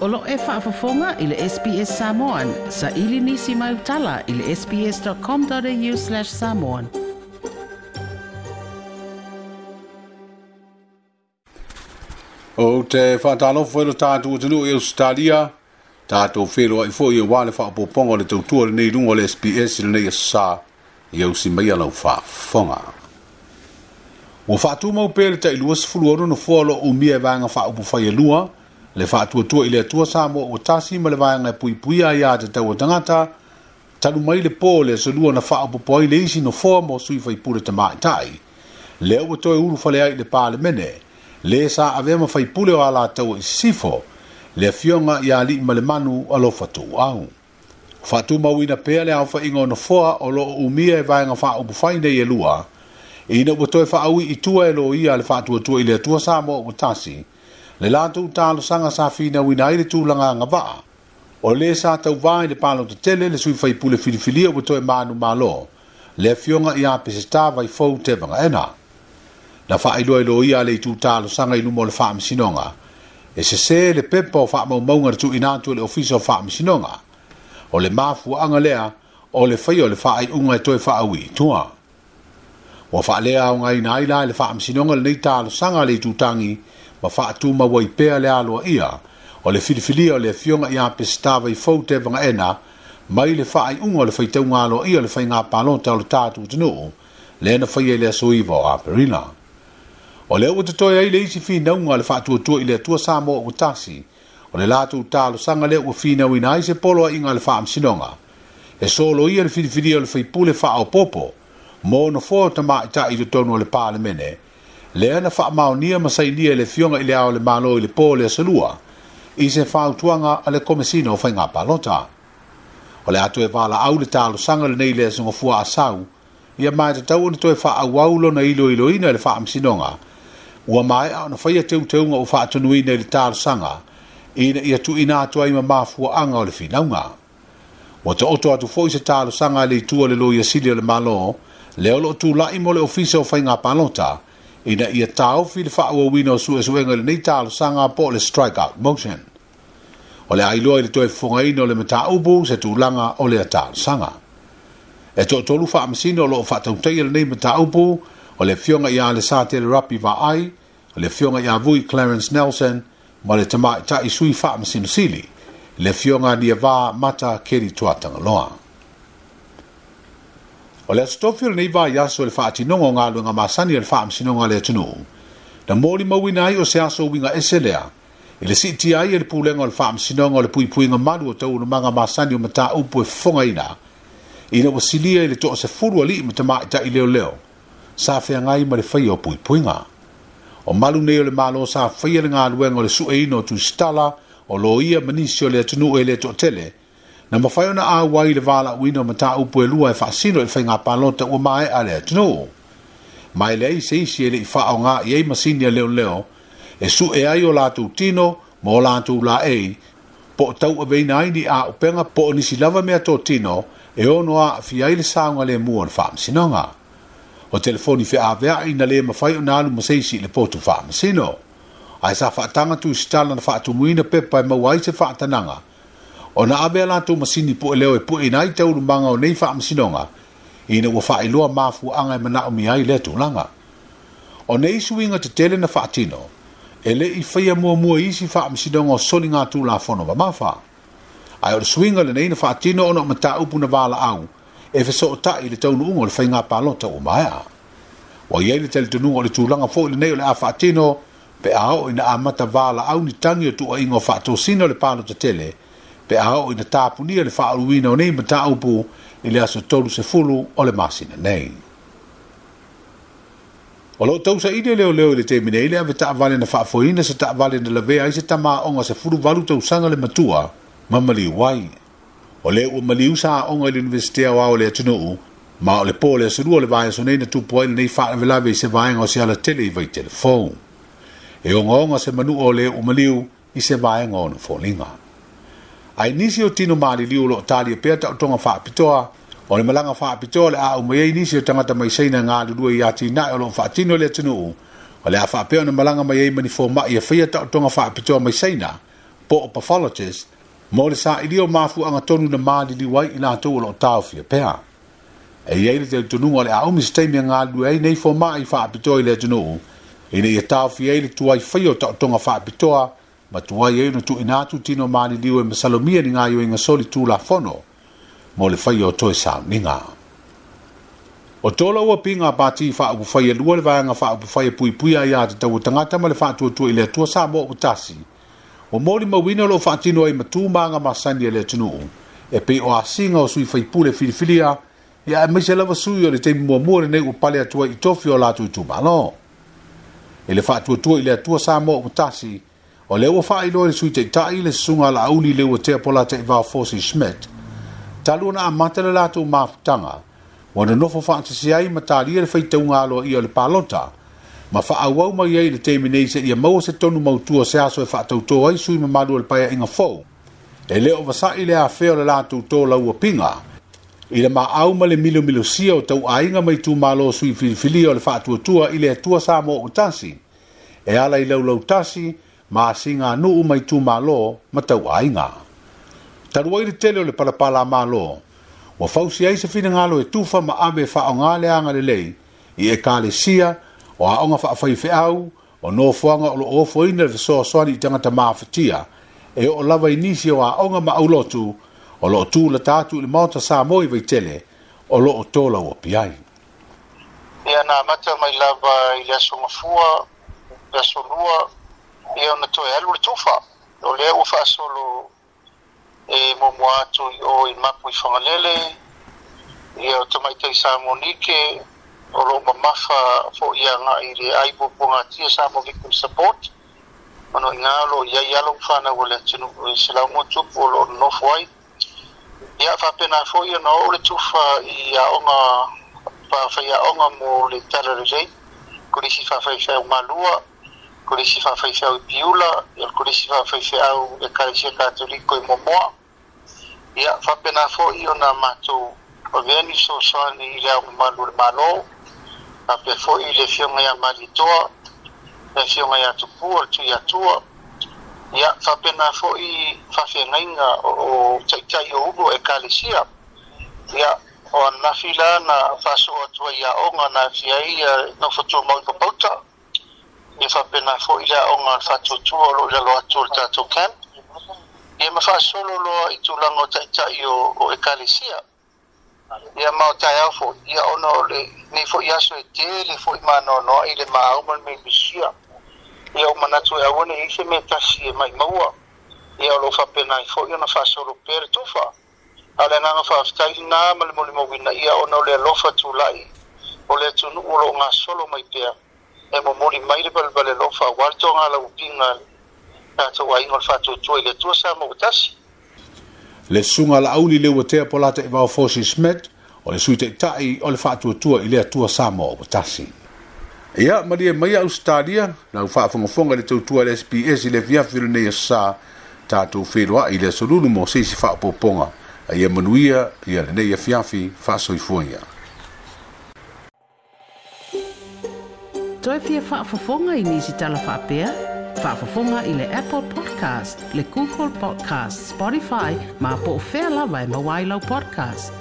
Olo e whaafafonga i le SPS Samoan. Sa ili nisi mai utala i le sps.com.au slash samoan. O te whātālofo e lo tātou tunu i Australia, tātu whelo ai fo i wāle whaapoponga le tautua le nei lunga le SPS i le nei sā, i au si mai alau whaafonga. Ua whātumau pēle tai luas fulu no fōlo o mia e vanga whaupufai e lua, le faatuatua i le atua sa moa ua tasi ma le vaega e puipuia iā tatau o tagata talu mai le pō le asolua na faaopoopo ai le isi nofoa mo sui faipule tamaʻitaʻi lea ua toe ulufaleai i le palemene lē sa avea ma faipule o a latou e sisifo le afioga iā alii ma le manu alofa tuuau faatumauina pea le aofaʻiga o nofoa o loo umia e vaega faaupufai nei e lua ina ua toe faaui'i tua e lo ia a le faatuatua i le atua sa moa ua tasi le latou sanga sa finauina ai le tulaga agavaa o lē sa tauvā i le palo tetele le sui faipule filifilia ua toe manumālo le afioga iā pesetā vaifou ena. na faailoailo ia le itutalosaga i luma o le faamasinoga e sesē le pepa o faamaumauga le tuuina atu e le ofisa o faamasinoga o le mafuaaga lea o le fai o le faaiʻuga e toe faauiitua ua faalea aogāina ai la e le faamasinoga lenei talosaga a le itutagi ma faatūmaua i pea le aloa ia o le filifilia o le afioga iā pesitava i fou te vagaena mai le faaiʻuga o le faitauga aloa ia o le faigā palota o le tatou tunuu lea na faia i le asoiva o aperina o le ua totoe ai le isi finauga le faatuatua i le atua sa mo ua tasi o le latou talosaga lea ua finauina ai se poloaʻiga a le faamasinoga e soloia le filifilia o le faipule faaopoopo mo ona foa o tamaʻitaʻi i totonu o le palemene lea na faamaonia ma sainia i le fioga i le ao le malo i le pō le asalua i se fautuaga a le komesino o faigā palota o le a toe valaau le talosaga lenei le asogofua asau ia matatau ona toe faaauau lona iloiloina i le faamasinoga ua maeʻa ona faia teuteuga o faatonuina i le talosaga ina ia tuuina atu ai ma anga o le finauga ua toʻoto atu foʻi se talosaga a le itua le lo ia sili o le malo lea o loo tulaʻi mo le ofisa o faigā palota ina ia tau fi le faa wawino su e suenga le nita alo sanga po le strike out motion. O le ailoa ili toi fonga ino le mta ubu se tu langa o le ata sanga. E to tolu faa masino lo o faa tauntei le nei mta ubu o le fionga ia le saate le rapi va ai o le fionga ia vui Clarence Nelson ma le tamai ta isui faa masino sili le fionga ni e va mata keri tuatanga loa. O e e le atotofi e o lenei vaiaso i le faatinoga o galuega masani e le faamasinoga a le atunuu na moli mauina ai o se aso uiga ese lea i le siitia ai e le pulega o le faamasinoga o le puipuiga malu o taulamaga masani o mataupu e fofogaina i le ua silia i le toʻasefulu alii ma tamaʻitaʻi leoleo sa feagai ma le faia o puipuiga o malu nei o le malo sa faia le galuega o le suʻeina o tusitala o loia ma nisi le atunuu e le toʻatele na mafai ona auai i le valaʻuina o mataupu e lua e faasino i le faigā palota ua maeʻa e le atunū ma i leai se isi e leʻi faaaogā i ai masini a leoleo e suʻe ai o latou tino ma o latou laei po o tauaveina e ai ni aupega po o nisi lava mea totino e ono aafi ai le sauga lemua o le faamasinoga o telefoni feʻaveaʻi na lē mafai ona alu ma se isi i le potu faamasino ae sa faatagatuisitala na faatumuina pepa e maua ai se faatanaga o na ave la tu masini po e leo e po e nai te uru manga o nei wha amasinonga i ne ua wha iloa mafu anga e mana o mi ai le tu langa. O nei suinga te tele na wha atino, e le i whaia mua mua isi wha amasinonga o soli ngā tu la whono wa mafa. Ai o le le nei na wha atino o na mata upu na wala au, e fe so o ta i le taunu ungo le whainga palota o maia. Wa iei le tele tunu o le tu langa fo le nei o le a wha atino, pe ao ina amata wala au ni tangi o tu o ingo wha atosino le palo palota tele, e pe o ina tapunia le faaluina o nei mataupu i le aso tolu se fulu o le masina nei o loo tausaʻile leoleo leo le taimi nei le ave vale na faafoina se vale na lavea ai se onga se fuluvalu tausaga le matua mamali wai. o le ua mali usa a onga ili universitea o le atunuu ma o le po le asurua o le vaeaso nei na tupu ai lenei faalavelave i se vaega o se ala tele i telefon. e onga se manu o le ua maliu i se ngona ona linga. ai nisi o tino mali liu lo talia e pe ta tonga fa pitoa o le malanga fa pitoa le a o mai ai nisi o tanga ta mai seina nga lu ia ti na o e lo fa tino le tino u o le fa pe ona malanga mai ai mani fo ma ia fa ta tonga fa pitoa mai seina po o pathologies mo le sa ilio mafu anga tonu na mali liu ai ina to lo tau fi pe e ia le tonu o le a o mi stai mi nga lu ai nei fo ma ai fa pitoa le tino u ina ia e tau fi ai le tuai fa ia ta tonga fa pitoa matuai ai ona tuuina atu tino maliliu e masalomia ni e gaioiga soli tulafono mo le fai o toe sauniga o tola ua piga pati faaupufai alua e le vaega faaupufai e puipui a iā tatau tagata ma le faatuatua i le atua sa mo ua tasi ua mo li mauina o loo faatino ai matumaga masani e le atunuu e pei o asiga o sui faipule filifilia ia e maise lava sui o le taimi muamua lenei ua pale atuai i tofi o latou itumālo e le faatuatua i le atua sa mo ua tasi o le ua faailoa i le sui taʻitaʻi le susuga a laauli le ua tea pola taʻiva fosi smit talu ona amata le latou mafutaga ua nonofo faatasi ai ma talia le faitauga aloaʻia o le palota ma faaauau mai ai le temenei seʻia maua se tonu mautua se aso e faatautō ai sui mamalu e o le paeaʻiga fou e lē o vasaʻi le afea o le latou tolaua piga i le maau ma le milomilosia o tauaiga mai tumālo sui filifilia o le faatuatua i le atua sa mo o tasi e ala i laulau tasi lau ma si ngā nuu mai tū mā lō ma tau ai Taru aire tele o le palapala mā lō, wa fausi se fina ngā lo e tūwha ma ame wha o le anga le lei, i e kā le sia o a fa wha awhai au, o nō fuanga o lo ofo ina le soa soani i tangata mā whatia, e o lava i nisi o a ma au lotu, o lo tū la tātu le maota sā moi ve tele, o lo o tōla o piai. Ia nā mata mai lava i le asunga fua, le asunga ia ona toe alu le tufa o lea ua faasolo e muamua atu i o i mapu i fagalele ia o tamaitai sa monike o loo mamafa foʻi agaʻi le ai puapuagatia sa mo victim support manoʻiga lo iai alo fanau o le atunuu i selaumo tupu o loo nonofo ai ia faapena foʻi ona oo le tufa i aʻoga pafaiaʻoga mo le tala lelei kolisi faafaifaeugalua kolesi faafaifiau i piula ia le kolesi faafaifiau ekalesia katoliko i momoa ia faapena foʻi ona matou aveani soasoani i le augamalu le malo a foʻi le fioga iā malitoa le fioga iā tupua le tui atua ia faapena foʻi faafegaiga o taʻitaʻi o ulu e kalesia ia o anafi la na faasoo atu ai aʻoga na afia ai ia nofatuamaui papauta e faapena foʻi ya o le faatuatua o loo ilalo atu o le tatou camp ia ma faasolo loa i tulaga o yo o e kalisia ia ma o ia ona o le nei foʻi aso e tele no ile i le maauma le meimisia ia o manatu ona e auana i se mea tasi e maimaua ia o loo ia ai foʻi ona faasolo pea le tufa a le anaga faafetailina ma le ia ona o le alofa lai o le atunuu o solo mai pea e momoli mai le balabale lo faualutoga laupiga tatou aiga o le faatuatua i le atua sa mautasi le suga alauli le ua tea po lata i smet o le sui e taʻitaʻi o le faatuatua i le atua sa mautasi ia malie mai australia lau faafogafoga i le tautua le sps i le afiafi o lenei asasā tatou feloaʻi i le asolulu mo seisi faapoopoga ia manuia ia lenei afiafi faasoifoia toe fia whaafafonga i nisi tala whaapea? Whaafafonga i le Apple Podcast, le Google Podcast, Spotify, ma po o whea lawa e mawailau podcast.